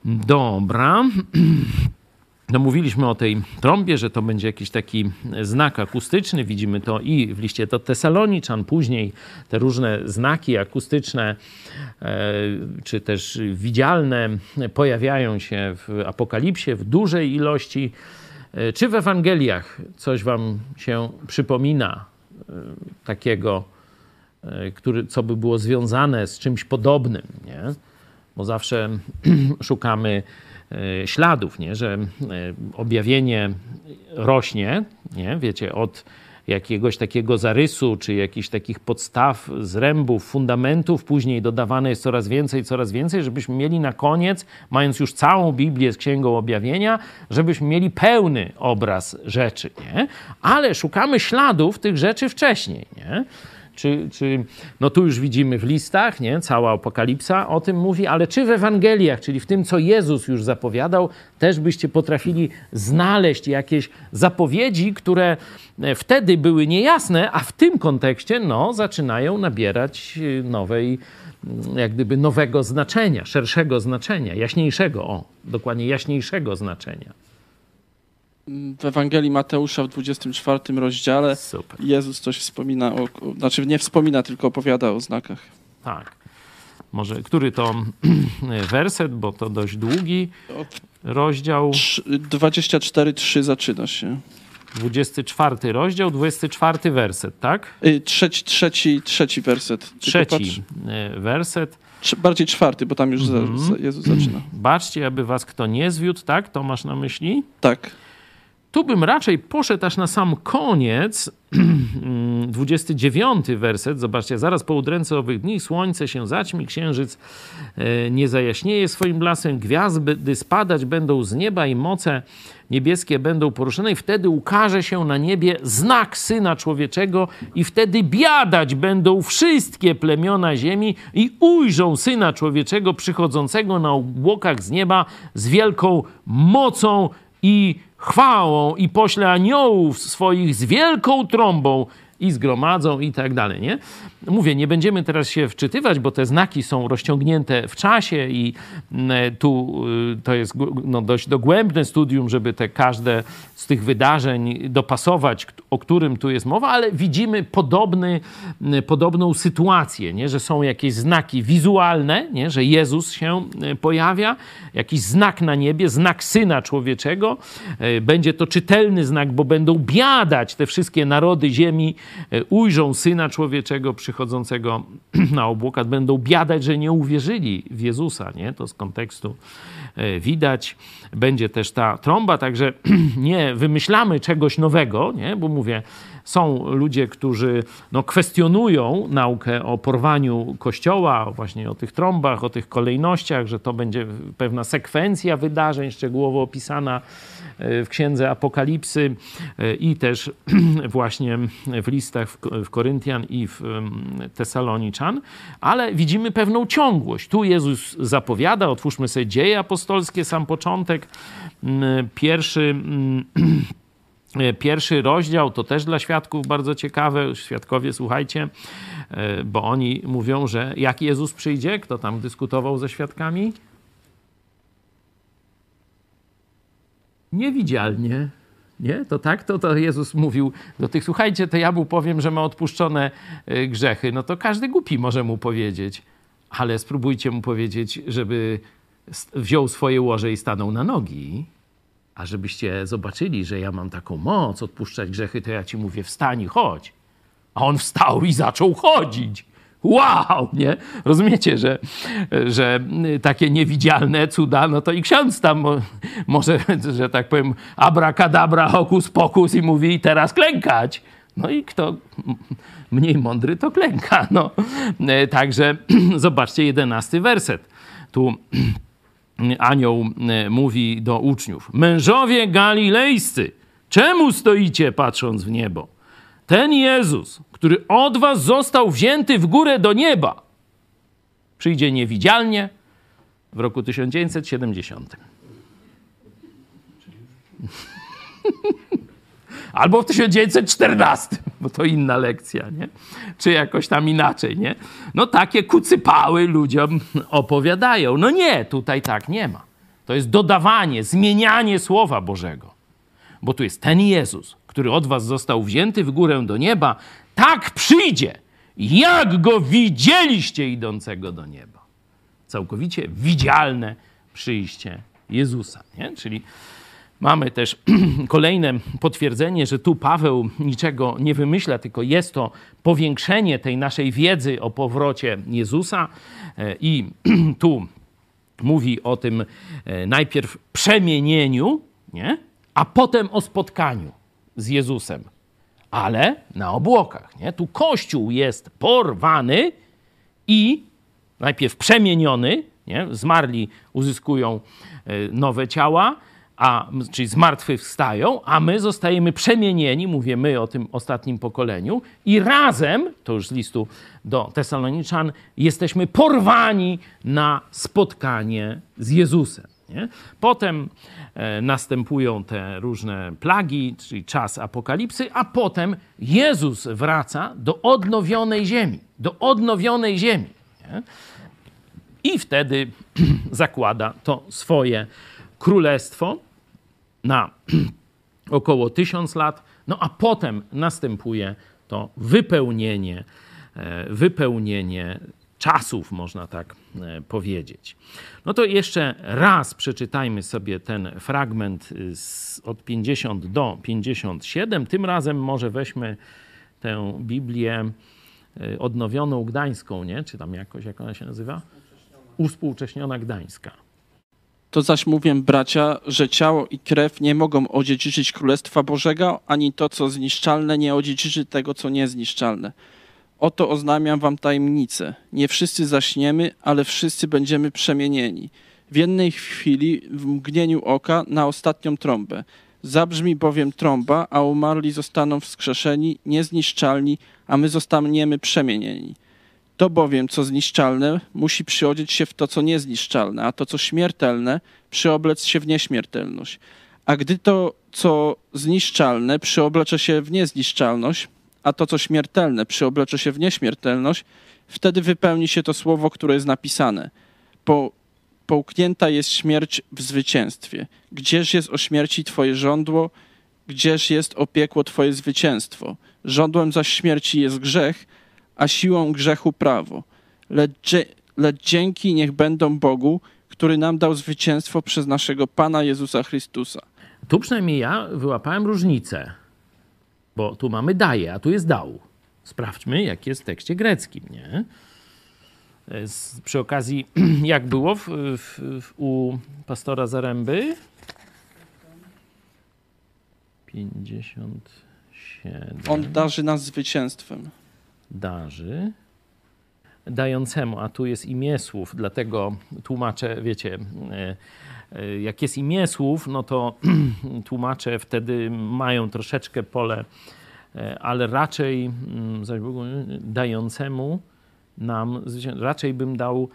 Dobra. No mówiliśmy o tej trąbie, że to będzie jakiś taki znak akustyczny. Widzimy to i w liście do Tesaloniczan, później te różne znaki akustyczne, e, czy też widzialne pojawiają się w Apokalipsie w dużej ilości. E, czy w Ewangeliach coś wam się przypomina e, takiego, e, który, co by było związane z czymś podobnym, nie? Bo zawsze szukamy śladów, nie? że objawienie rośnie, nie? wiecie, od jakiegoś takiego zarysu, czy jakichś takich podstaw, zrębów, fundamentów, później dodawane jest coraz więcej, coraz więcej, żebyśmy mieli na koniec, mając już całą Biblię z Księgą Objawienia, żebyśmy mieli pełny obraz rzeczy, nie? Ale szukamy śladów tych rzeczy wcześniej, nie? Czy, czy, no tu już widzimy w listach, nie? cała apokalipsa o tym mówi, ale czy w Ewangeliach, czyli w tym, co Jezus już zapowiadał, też byście potrafili znaleźć jakieś zapowiedzi, które e, wtedy były niejasne, a w tym kontekście no, zaczynają nabierać e, nowej, mm, jak gdyby nowego znaczenia, szerszego znaczenia, jaśniejszego, o, dokładnie jaśniejszego znaczenia. W Ewangelii Mateusza w 24 rozdziale Super. Jezus coś wspomina, o, o- znaczy nie wspomina, tylko opowiada o znakach. Tak. Może, który to werset, bo to dość długi rozdział, Trz- 24:3 zaczyna się. 24 rozdział, 24 werset, tak? Y, Trzeci, trzeci, trzeci werset. Trzeci e, werset. Bardziej czwarty, bo tam już za Jezus zaczyna. Baczcie, aby was kto nie zwiódł, tak? To masz na myśli? Tak. Tu bym raczej poszedł aż na sam koniec, 29 werset, zobaczcie, zaraz po udręce owych dni słońce się zaćmi, księżyc e, nie zajaśnieje swoim blasem, gwiazdy spadać będą z nieba i moce niebieskie będą poruszone i wtedy ukaże się na niebie znak Syna Człowieczego i wtedy biadać będą wszystkie plemiona ziemi i ujrzą Syna Człowieczego przychodzącego na obłokach z nieba z wielką mocą i chwałą i pośle aniołów swoich z wielką trąbą i zgromadzą i tak dalej, nie? Mówię, nie będziemy teraz się wczytywać, bo te znaki są rozciągnięte w czasie i mm, tu y, to jest no, dość dogłębne studium, żeby te każde z tych wydarzeń dopasować, o którym tu jest mowa, ale widzimy podobny, mm, podobną sytuację, nie? że są jakieś znaki wizualne, nie? że Jezus się y, pojawia, jakiś znak na niebie, znak Syna Człowieczego. Y, Będzie to czytelny znak, bo będą biadać te wszystkie narody ziemi, ujrzą Syna Człowieczego przychodzącego na obłokat, będą biadać, że nie uwierzyli w Jezusa, nie? To z kontekstu e, widać. Będzie też ta trąba, także nie wymyślamy czegoś nowego, nie? Bo mówię, są ludzie, którzy no, kwestionują naukę o porwaniu kościoła, właśnie o tych trąbach, o tych kolejnościach, że to będzie pewna sekwencja wydarzeń szczegółowo opisana e, w księdze Apokalipsy e, i też właśnie w listach w Ko- w Koryntian i w Tesaloniczan, ale widzimy pewną ciągłość. Tu Jezus zapowiada, otwórzmy sobie dzieje apostolskie, sam początek, Mm, pierwszy mm, E, Pierwszy rozdział to też dla świadków bardzo ciekawe. Świadkowie, słuchajcie, e, bo oni mówią, że jak Jezus przyjdzie, kto tam dyskutował ze świadkami? Niewidzialnie. Nie? To tak, to, to Jezus mówił do tych, słuchajcie, to ja mu powiem, że ma odpuszczone e, grzechy. No to każdy głupi może mu powiedzieć, ale spróbujcie mu powiedzieć, żeby wziął swoje łoże i stanął na nogi. A żebyście zobaczyli, że ja mam taką moc odpuszczać grzechy, to ja ci mówię, wstań i chodź. A on wstał i zaczął chodzić. Wow, nie? Rozumiecie, że, że takie niewidzialne cuda, no to i ksiądz tam mo- może, że tak powiem, abracadabra, hokus pokus i mówi, teraz klękać. No i kto mniej mądry, to klęka. No. E, Także zobaczcie, jedenasty werset. Tu anioł e, mówi do uczniów: Mężowie galilejscy, czemu stoicie patrząc w niebo? Ten Jezus, który od was został wzięty w górę do nieba, przyjdzie niewidzialnie w roku 1970. Albo w 1914, bo to inna lekcja, nie? Czy jakoś tam inaczej, nie? No takie kucypały ludziom opowiadają. No nie, tutaj tak nie ma. To jest dodawanie, zmienianie Słowa Bożego. Bo tu jest ten Jezus, który od was został wzięty w górę do nieba, tak przyjdzie, jak go widzieliście idącego do nieba. Całkowicie widzialne przyjście Jezusa, nie? Czyli Mamy też kolejne potwierdzenie, że tu Paweł niczego nie wymyśla, tylko jest to powiększenie tej naszej wiedzy o powrocie Jezusa. E, I tu mówi o tym e, najpierw przemienieniu, nie? a potem o spotkaniu z Jezusem. ale na obłokach. Nie? Tu Kościół jest porwany i najpierw przemieniony, nie? zmarli uzyskują e, nowe ciała, a, czyli zmartwychwstają, a my zostajemy przemienieni, mówię my o tym ostatnim pokoleniu, i razem, to już z listu do Tesaloniczan, jesteśmy porwani na spotkanie z Jezusem. Nie? Potem e, następują te różne plagi, czyli czas apokalipsy, a potem Jezus wraca do odnowionej ziemi. Do odnowionej ziemi. Nie? I wtedy zakłada to swoje królestwo na około tysiąc lat, no a potem następuje to wypełnienie, e, wypełnienie czasów, można tak e, powiedzieć. No to jeszcze raz przeczytajmy sobie ten fragment z, od 50 do 57. Tym razem może weźmy tę Biblię e, odnowioną gdańską, nie? Czy tam jakoś, jak ona się nazywa? Uspółcześniona gdańska. To zaś mówię, bracia, że ciało i krew nie mogą odziedziczyć Królestwa Bożego, ani to, co zniszczalne, nie odziedziczy tego, co niezniszczalne. Oto oznajmiam wam tajemnicę. Nie wszyscy zaśniemy, ale wszyscy będziemy przemienieni. W jednej chwili, w mgnieniu oka, na ostatnią trąbę. Zabrzmi bowiem trąba, a umarli zostaną wskrzeszeni, niezniszczalni, a my zostaniemy przemienieni. To bowiem, co zniszczalne, musi przyodzieć się w to, co niezniszczalne, a to, co śmiertelne, przyoblec się w nieśmiertelność. A gdy to, co zniszczalne, przyoblecze się w niezniszczalność, a to, co śmiertelne, przyoblecze się w nieśmiertelność, wtedy wypełni się to słowo, które jest napisane. Po, połknięta jest śmierć w zwycięstwie. Gdzież jest o śmierci Twoje żądło, gdzież jest opiekło Twoje zwycięstwo. Żądłem zaś śmierci jest grzech, a siłą grzechu prawo. Lecz, lecz dzięki niech będą Bogu, który nam dał zwycięstwo przez naszego Pana Jezusa Chrystusa. Tu przynajmniej ja wyłapałem różnicę, bo tu mamy daje, a tu jest dał. Sprawdźmy, jak jest w tekście greckim, nie? Z, przy okazji, jak było w, w, w, u pastora Zaręby? 57. On darzy nas zwycięstwem. Darzy dającemu, a tu jest imię słów, dlatego tłumaczę, wiecie, e, e, jak jest imię słów, no to tłumacze wtedy mają troszeczkę pole, e, ale raczej mm, zaś Bogu, dającemu nam, raczej bym dał,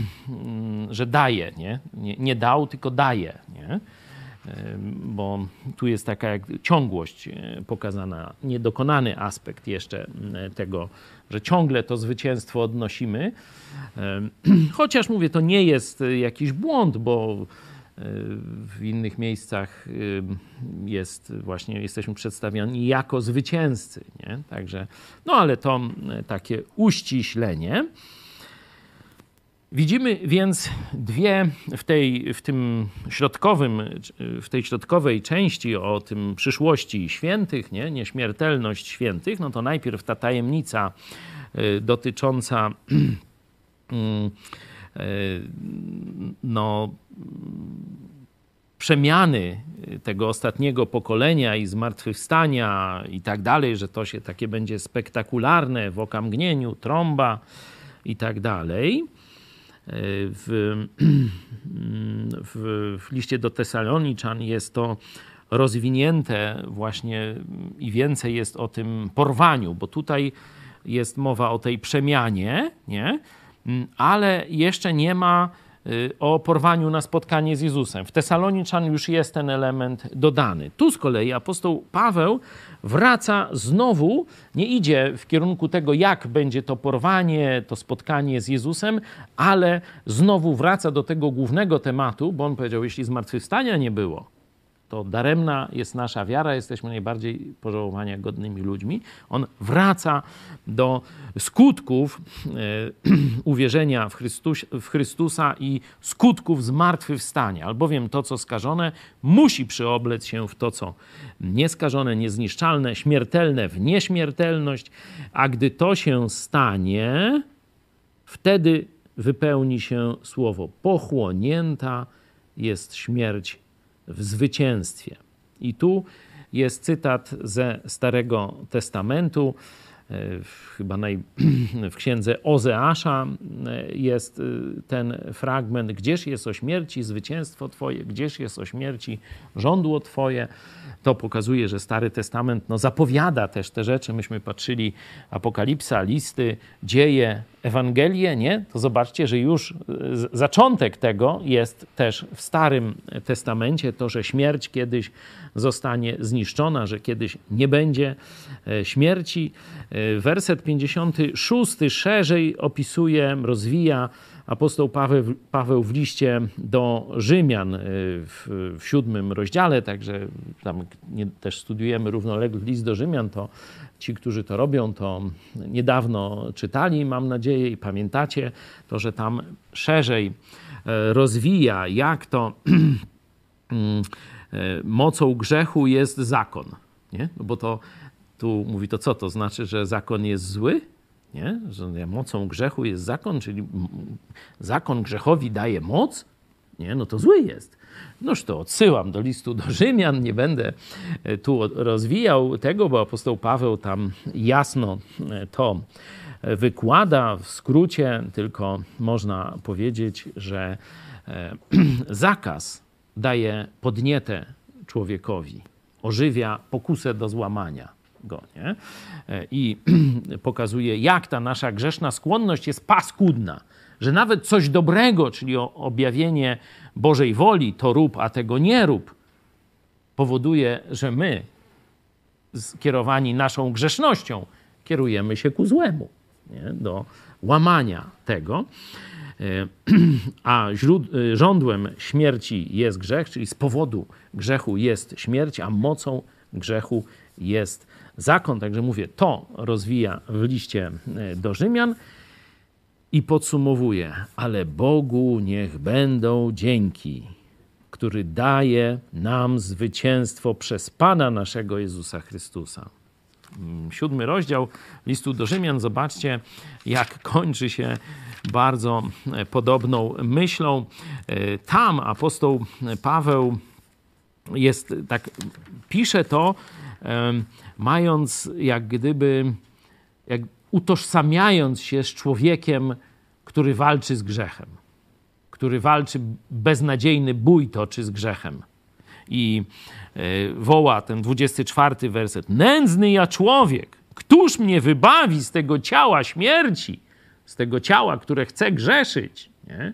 że daje, nie? nie? Nie dał, tylko daje, nie? Bo tu jest taka jak ciągłość pokazana, niedokonany aspekt jeszcze tego, że ciągle to zwycięstwo odnosimy. Chociaż mówię, to nie jest jakiś błąd, bo w innych miejscach jest właśnie, jesteśmy przedstawiani jako zwycięzcy, nie? Także, no ale to takie uściślenie. Widzimy więc dwie w tej, w tym środkowym, w tej środkowej części o tym przyszłości świętych, nie? nieśmiertelność świętych, no to najpierw ta tajemnica y, dotycząca y, no, przemiany tego ostatniego pokolenia i zmartwychwstania i tak dalej, że to się takie będzie spektakularne w okamgnieniu, trąba i tak dalej w, w, w liście do Tesaloniczan jest to rozwinięte właśnie i więcej jest o tym porwaniu, bo tutaj jest mowa o tej przemianie, nie? ale jeszcze nie ma o porwaniu na spotkanie z Jezusem. W Tesaloniczan już jest ten element dodany. Tu z kolei apostoł Paweł wraca znowu, nie idzie w kierunku tego, jak będzie to porwanie, to spotkanie z Jezusem, ale znowu wraca do tego głównego tematu, bo on powiedział, jeśli zmartwychwstania nie było, to daremna jest nasza wiara, jesteśmy najbardziej pożałowania godnymi ludźmi. On wraca do skutków e, uwierzenia w, w Chrystusa i skutków zmartwychwstania, albowiem to, co skażone, musi przyoblec się w to, co nieskażone, niezniszczalne, śmiertelne w nieśmiertelność, a gdy to się stanie, wtedy wypełni się słowo. Pochłonięta jest śmierć w zwycięstwie. I tu jest cytat ze Starego Testamentu. E, chyba naj, w księdze Ozeasza e, jest e, ten fragment, gdzież jest o śmierci zwycięstwo Twoje, gdzież jest o śmierci żądło Twoje. To pokazuje, że Stary Testament no, zapowiada też te rzeczy. Myśmy patrzyli Apokalipsa, listy, dzieje, Ewangelie, nie? To zobaczcie, że już zaczątek tego jest też w Starym Testamencie, to, że śmierć kiedyś zostanie zniszczona, że kiedyś nie będzie śmierci. Werset 56 szerzej opisuje, rozwija apostoł Paweł, Paweł w liście do Rzymian y, w, w siódmym rozdziale, także tam nie, też studiujemy równolegle list do Rzymian, to ci, którzy to robią, to niedawno czytali, mam nadzieję, i pamiętacie to, że tam szerzej e, rozwija, jak to mm, e, mocą grzechu jest zakon. Nie? No bo to tu mówi to co? To znaczy, że zakon jest zły? Nie? Że mocą grzechu jest zakon, czyli zakon grzechowi daje moc? Nie, no to zły jest. Noż to odsyłam do listu do Rzymian, nie będę e, tu rozwijał tego, bo apostoł Paweł tam jasno e, to wykłada w skrócie, tylko można powiedzieć, że e, zakaz daje podnietę człowiekowi, ożywia pokusę do złamania go, nie? E, I pokazuje, jak ta nasza grzeszna skłonność jest paskudna, że nawet coś dobrego, czyli objawienie Bożej woli, to rób, a tego nie rób, powoduje, że my, skierowani naszą grzesznością, kierujemy się ku złemu, nie? do łamania tego. E, a żądłem śmierci jest grzech, czyli z powodu grzechu jest śmierć, a mocą grzechu jest zakon. Także mówię, to rozwija w liście e, do Rzymian i podsumowuje, ale Bogu niech będą dzięki, który daje nam zwycięstwo przez Pana naszego Jezusa Chrystusa. Mm, siódmy rozdział listu do Rzymian, zobaczcie, jak kończy się bardzo e, podobną myślą. E, tam apostoł Paweł jest tak, pisze to mając jak gdyby, jak utożsamiając się z człowiekiem, który walczy z grzechem, który walczy beznadziejny bój toczy z grzechem. I e, woła ten 24 werset: Nędzny ja człowiek, któż mnie wybawi z tego ciała śmierci, z tego ciała, które chce grzeszyć? Nie?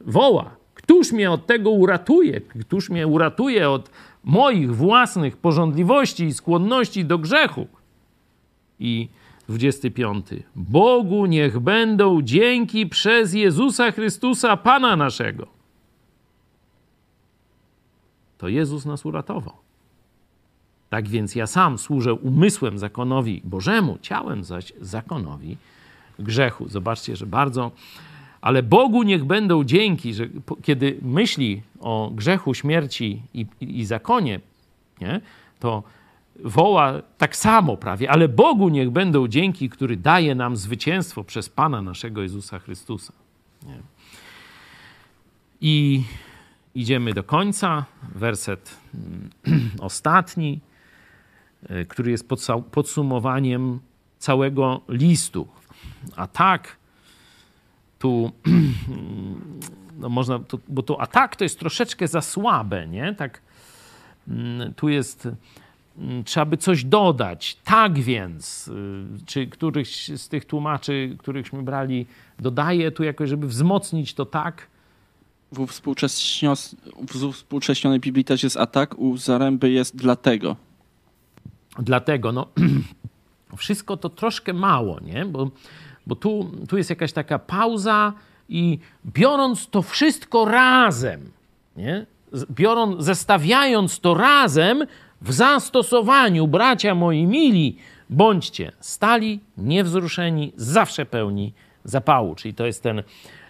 Woła: Któż mnie od tego uratuje? Któż mnie uratuje od moich własnych porządliwości i skłonności do grzechu. I 25. Bogu niech będą dzięki przez Jezusa Chrystusa, Pana naszego. To Jezus nas uratował. Tak więc ja sam służę umysłem zakonowi Bożemu, ciałem zaś zakonowi grzechu. Zobaczcie, że bardzo ale Bogu niech będą dzięki, że kiedy myśli o grzechu, śmierci i, i, zakonie, nie, to woła tak samo prawie, ale Bogu niech będą dzięki, który daje nam zwycięstwo przez Pana naszego Jezusa Chrystusa. Nie. I idziemy do końca, werset mm, ostatni, e, który jest podsumowaniem całego listu. A tak, no można, to, bo tu atak to jest troszeczkę za słabe, nie? Tak, mm, tu jest, mm, trzeba by coś dodać. Tak więc, y, czy któryś z tych tłumaczy, którychśmy brali, dodaje tu jakoś, żeby wzmocnić to tak? W, w współcześnionej Biblii też jest atak, u Zaręby jest dlatego. Dlatego, no wszystko to troszkę mało, nie? Bo bo tu, tu jest jakaś taka pauza i biorąc to wszystko razem, nie? Biorąc, zestawiając to razem w zastosowaniu, bracia moi mili, bądźcie stali, niewzruszeni, zawsze pełni zapału. Czyli to jest ten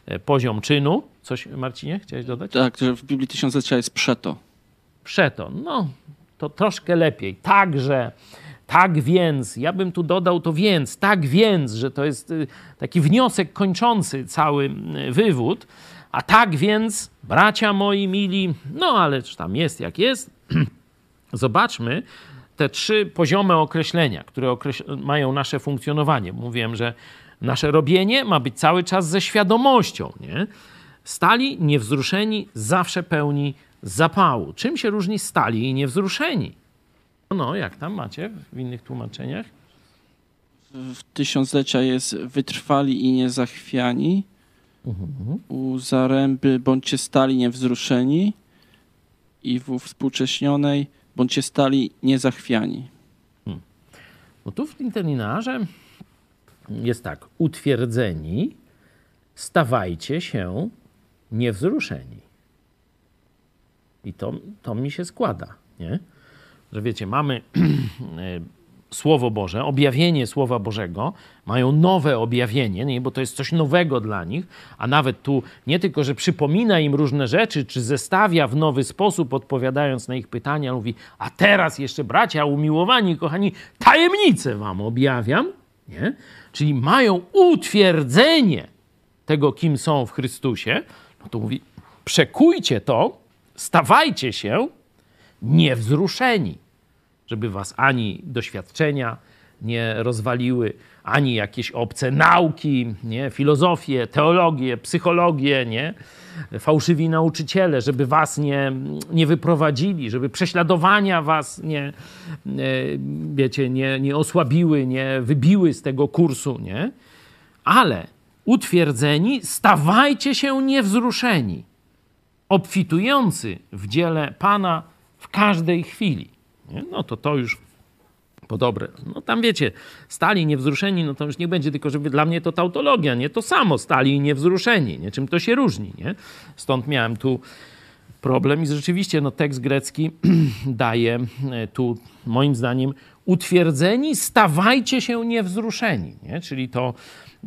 e, poziom czynu. Coś, Marcinie, chciałeś dodać? Tak, że w Biblii Tysiąclecia jest przeto. Przeto, no to troszkę lepiej. Także tak więc, ja bym tu dodał to więc, tak więc, że to jest y, taki wniosek kończący cały y, wywód. A tak więc, bracia moi mili, no ale tam jest jak jest. zobaczmy te trzy poziomy określenia, które określ mają nasze funkcjonowanie. Mówiłem, że nasze robienie ma być cały czas ze świadomością. Nie? Stali niewzruszeni, zawsze pełni zapału. Czym się różni stali i niewzruszeni? No, jak tam macie w innych tłumaczeniach? W tysiąclecia jest wytrwali i niezachwiani. U zaręby bądźcie stali niewzruszeni. I w współcześnionej bądźcie stali niezachwiani. No tu w interlinearze jest tak. Utwierdzeni, stawajcie się niewzruszeni. I to, to mi się składa, nie? Że wiecie, mamy Słowo Boże, objawienie Słowa Bożego, mają nowe objawienie, nie? bo to jest coś nowego dla nich, a nawet tu nie tylko, że przypomina im różne rzeczy, czy zestawia w nowy sposób, odpowiadając na ich pytania, mówi, a teraz jeszcze bracia umiłowani, kochani, tajemnicę wam objawiam, nie? czyli mają utwierdzenie tego, kim są w Chrystusie, no to mówi, przekujcie to, stawajcie się niewzruszeni żeby was ani doświadczenia nie rozwaliły, ani jakieś obce nauki, nie? filozofię, teologię, psychologię, nie? fałszywi nauczyciele, żeby was nie, nie wyprowadzili, żeby prześladowania was nie, wiecie, nie, nie osłabiły, nie wybiły z tego kursu, nie? Ale utwierdzeni, stawajcie się niewzruszeni, obfitujący w dziele Pana w każdej chwili. Nie? No to to już po dobre. No tam wiecie, stali niewzruszeni, no to już nie będzie, tylko żeby dla mnie to tautologia, nie? To samo stali i niewzruszeni, nie? Czym to się różni, nie? Stąd miałem tu problem i rzeczywiście no, tekst grecki daje e, tu moim zdaniem utwierdzeni, stawajcie się niewzruszeni, nie? Czyli to,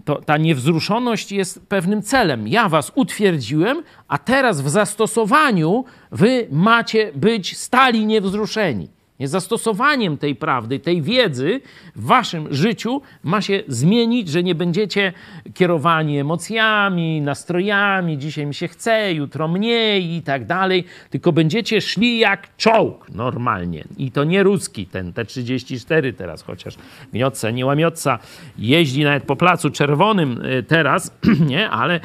to, ta niewzruszoność jest pewnym celem. Ja was utwierdziłem, a teraz w zastosowaniu wy macie być stali niewzruszeni. Zastosowaniem tej prawdy, tej wiedzy w waszym życiu ma się zmienić, że nie będziecie kierowani emocjami, nastrojami, dzisiaj mi się chce, jutro mniej i tak dalej, tylko będziecie szli jak czołg normalnie. I to nie ruski, ten T-34 teraz, chociaż miotca, nie łamiotca, jeździ nawet po placu czerwonym y, teraz, nie, ale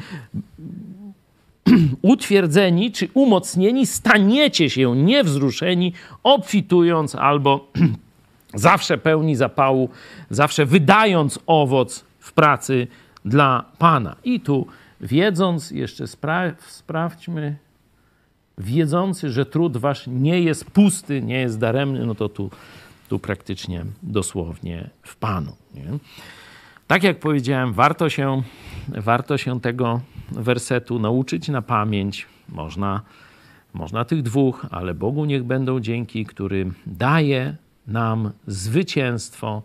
utwierdzeni czy umocnieni, staniecie się niewzruszeni, obfitując albo zawsze pełni zapału, zawsze wydając owoc w pracy dla Pana. I tu wiedząc, jeszcze spra sprawdźmy, wiedzący, że trud wasz nie jest pusty, nie jest daremny, no to tu, tu praktycznie dosłownie w Panu. Nie? Tak jak powiedziałem, warto się, warto się tego wersetu nauczyć na pamięć. Można, można tych dwóch, ale Bogu niech będą dzięki, który daje nam zwycięstwo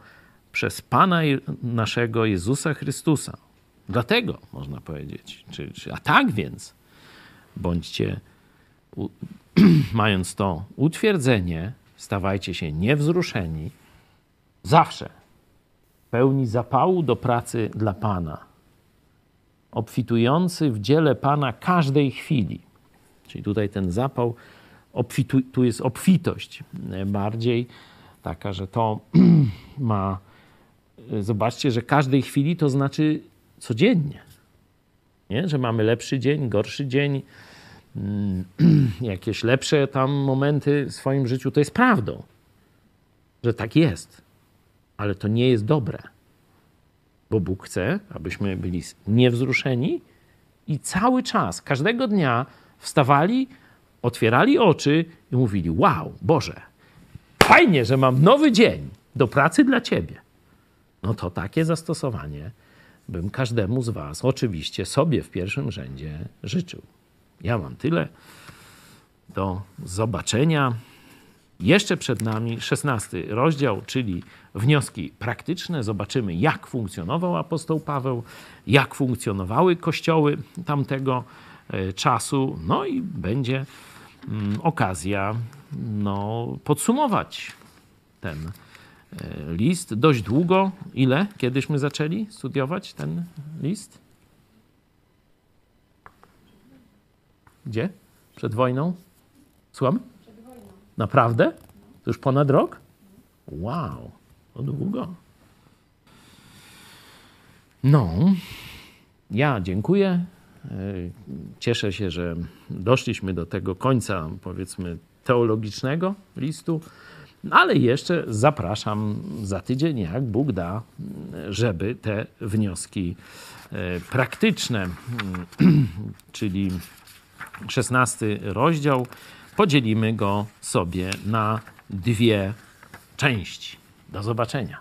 przez Pana naszego Jezusa Chrystusa. Dlatego można powiedzieć. Czy, czy, a tak więc, bądźcie, u, mając to utwierdzenie, stawajcie się niewzruszeni zawsze pełni zapału do pracy dla Pana, obfitujący w dziele Pana każdej chwili. Czyli tutaj ten zapał, obfitu, tu jest obfitość bardziej taka, że to ma. Zobaczcie, że każdej chwili to znaczy codziennie. Nie? Że mamy lepszy dzień, gorszy dzień, jakieś lepsze tam momenty w swoim życiu. To jest prawdą, że tak jest ale to nie jest dobre. Bo Bóg chce, abyśmy byli niewzruszeni i cały czas, każdego dnia wstawali, otwierali oczy i mówili: Wow, Boże, fajnie, że mam nowy dzień do pracy dla Ciebie. No to takie zastosowanie bym każdemu z Was, oczywiście sobie w pierwszym rzędzie życzył. Ja mam tyle. Do zobaczenia. Jeszcze przed nami szesnasty rozdział, czyli wnioski praktyczne. Zobaczymy, jak funkcjonował apostoł Paweł, jak funkcjonowały kościoły tamtego e, czasu. No i będzie mm, okazja no, podsumować ten e, list. Dość długo. Ile? Kiedyśmy zaczęli studiować ten list? Gdzie? Przed wojną? Słucham? Naprawdę? To już ponad rok? Wow, to długo. No, ja dziękuję. E, Cieszę się, że doszliśmy do tego końca, powiedzmy, teologicznego listu, ale jeszcze zapraszam za tydzień, jak Bóg da, żeby te wnioski e, praktyczne, czyli 16 rozdział, podzielimy go sobie na dwie części. Do zobaczenia.